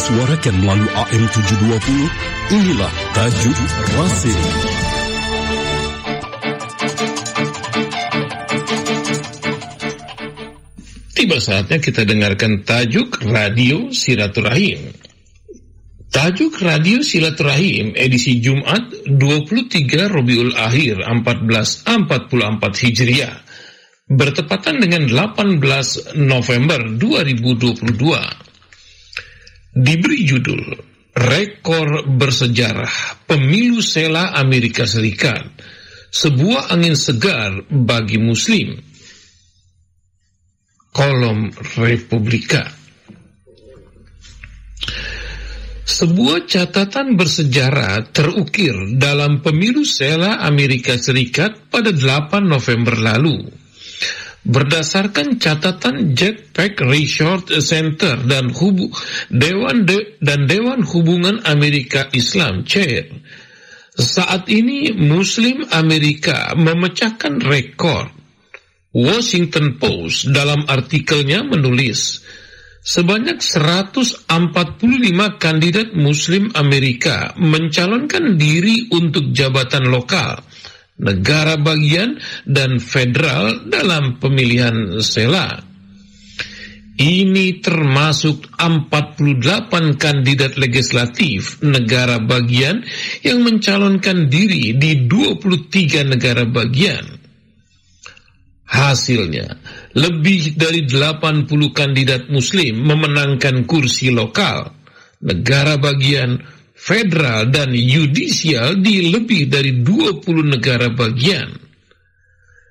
disuarakan melalui AM 720, inilah Tajuk Rasim. Tiba saatnya kita dengarkan Tajuk Radio Silaturahim. Tajuk Radio Silaturahim edisi Jumat 23 Robiul Akhir 1444 Hijriah bertepatan dengan 18 November 2022. Diberi judul Rekor Bersejarah Pemilu Sela Amerika Serikat, sebuah angin segar bagi Muslim. Kolom Republika. Sebuah catatan bersejarah terukir dalam pemilu Sela Amerika Serikat pada 8 November lalu berdasarkan catatan Jetpack Research Center dan hubu, Dewan De, dan Dewan Hubungan Amerika Islam CHAIR. Saat ini Muslim Amerika memecahkan rekor. Washington Post dalam artikelnya menulis, sebanyak 145 kandidat Muslim Amerika mencalonkan diri untuk jabatan lokal negara bagian dan federal dalam pemilihan sela. Ini termasuk 48 kandidat legislatif negara bagian yang mencalonkan diri di 23 negara bagian. Hasilnya, lebih dari 80 kandidat muslim memenangkan kursi lokal, negara bagian, federal dan yudisial di lebih dari 20 negara bagian.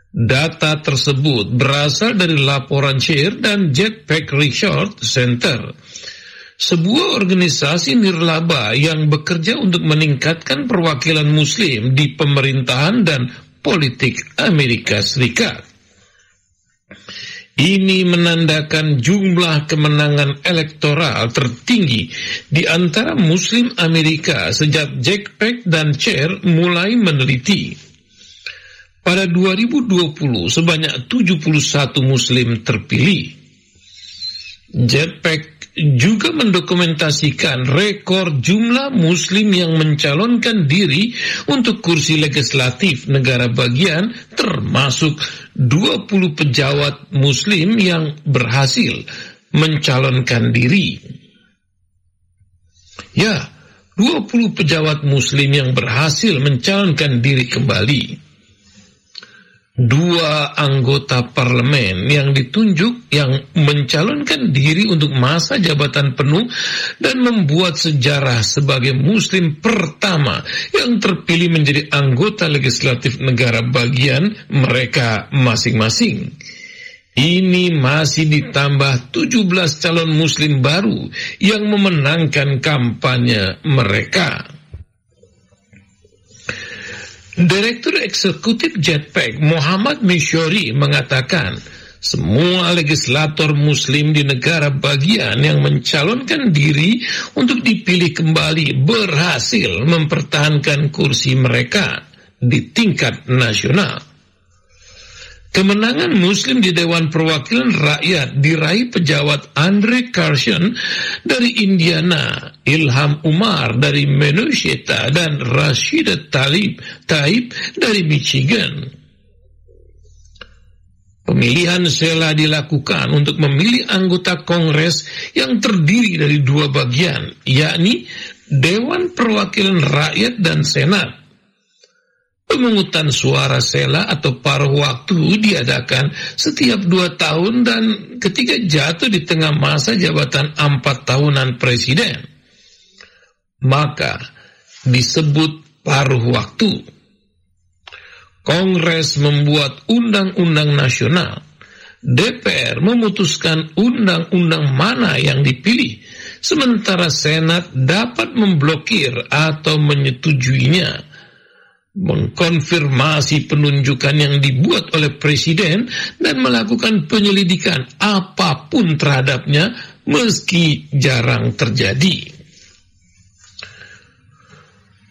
Data tersebut berasal dari laporan share dan Jetpack Research Center, sebuah organisasi nirlaba yang bekerja untuk meningkatkan perwakilan muslim di pemerintahan dan politik Amerika Serikat. Ini menandakan jumlah kemenangan elektoral tertinggi di antara Muslim Amerika sejak Jack Peck dan Chair mulai meneliti. Pada 2020 sebanyak 71 Muslim terpilih. Jetpack juga mendokumentasikan rekor jumlah muslim yang mencalonkan diri untuk kursi legislatif negara bagian termasuk 20 pejabat muslim yang berhasil mencalonkan diri. Ya, 20 pejabat muslim yang berhasil mencalonkan diri kembali dua anggota parlemen yang ditunjuk yang mencalonkan diri untuk masa jabatan penuh dan membuat sejarah sebagai muslim pertama yang terpilih menjadi anggota legislatif negara bagian mereka masing-masing. Ini masih ditambah 17 calon muslim baru yang memenangkan kampanye mereka. Direktur Eksekutif Jetpack Muhammad Mishori mengatakan semua legislator muslim di negara bagian yang mencalonkan diri untuk dipilih kembali berhasil mempertahankan kursi mereka di tingkat nasional. Kemenangan Muslim di Dewan Perwakilan Rakyat diraih pejabat Andre Carson dari Indiana, Ilham Umar dari Minnesota, dan Rashida Talib Taib dari Michigan. Pemilihan sela dilakukan untuk memilih anggota Kongres yang terdiri dari dua bagian, yakni Dewan Perwakilan Rakyat dan Senat. Pemungutan suara sela atau paruh waktu diadakan setiap dua tahun dan ketika jatuh di tengah masa jabatan empat tahunan presiden. Maka disebut paruh waktu. Kongres membuat undang-undang nasional. DPR memutuskan undang-undang mana yang dipilih, sementara Senat dapat memblokir atau menyetujuinya mengkonfirmasi penunjukan yang dibuat oleh presiden dan melakukan penyelidikan apa pun terhadapnya meski jarang terjadi.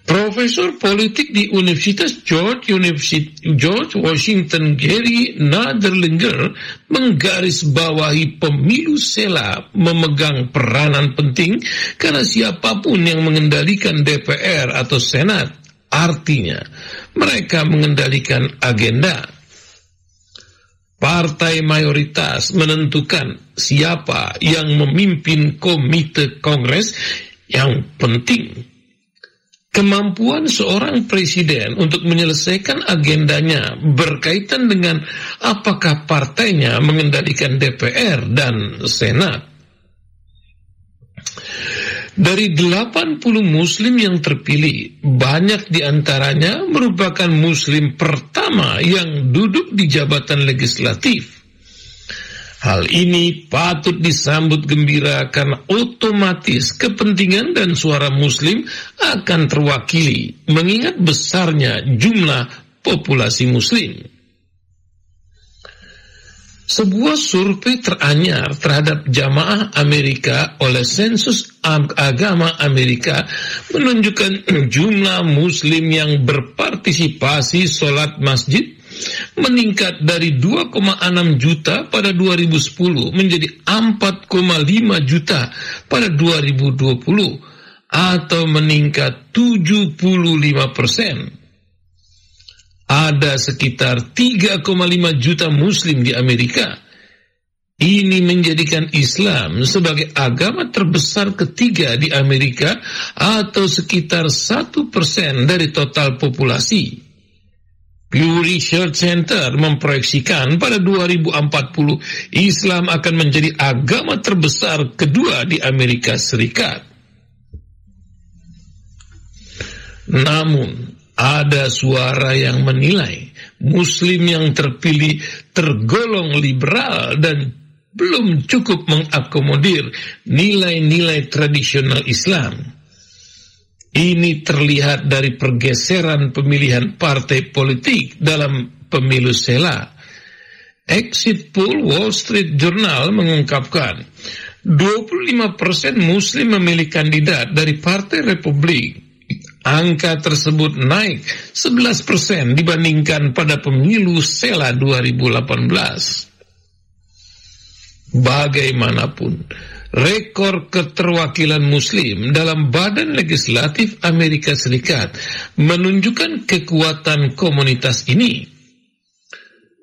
Profesor politik di Universitas George, University, George Washington Gary Naderlinger menggarisbawahi pemilu sela memegang peranan penting karena siapa pun yang mengendalikan DPR atau Senat artinya mereka mengendalikan agenda. Partai mayoritas menentukan siapa yang memimpin komite kongres yang penting kemampuan seorang presiden untuk menyelesaikan agendanya berkaitan dengan apakah partainya mengendalikan DPR dan Senat. Dari 80 muslim yang terpilih, banyak di antaranya merupakan muslim pertama yang duduk di jabatan legislatif. Hal ini patut disambut gembira karena otomatis kepentingan dan suara muslim akan terwakili mengingat besarnya jumlah populasi muslim. Sebuah survei teranyar terhadap jamaah Amerika oleh sensus agama Amerika menunjukkan jumlah muslim yang berpartisipasi sholat masjid meningkat dari 2,6 juta pada 2010 menjadi 4,5 juta pada 2020 atau meningkat 75 persen. Ada sekitar 3,5 juta muslim di Amerika. Ini menjadikan Islam sebagai agama terbesar ketiga di Amerika atau sekitar satu persen dari total populasi. Pew Research Center memproyeksikan pada 2040 Islam akan menjadi agama terbesar kedua di Amerika Serikat. Namun, ada suara yang menilai Muslim yang terpilih tergolong liberal dan belum cukup mengakomodir nilai-nilai tradisional Islam. Ini terlihat dari pergeseran pemilihan partai politik dalam pemilu sela. Exit poll Wall Street Journal mengungkapkan 25% muslim memilih kandidat dari Partai Republik. Angka tersebut naik 11% dibandingkan pada pemilu sela 2018. Bagaimanapun, rekor keterwakilan Muslim dalam Badan Legislatif Amerika Serikat menunjukkan kekuatan komunitas ini.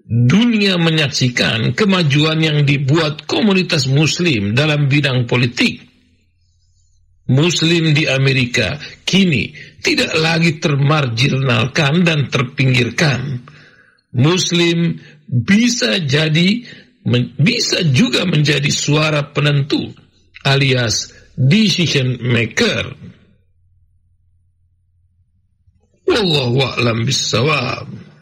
Dunia menyaksikan kemajuan yang dibuat komunitas Muslim dalam bidang politik. Muslim di Amerika kini tidak lagi termarginalkan dan terpinggirkan. Muslim bisa jadi bisa juga menjadi suara penentu alias decision maker. Wallahu a'lam bissawab.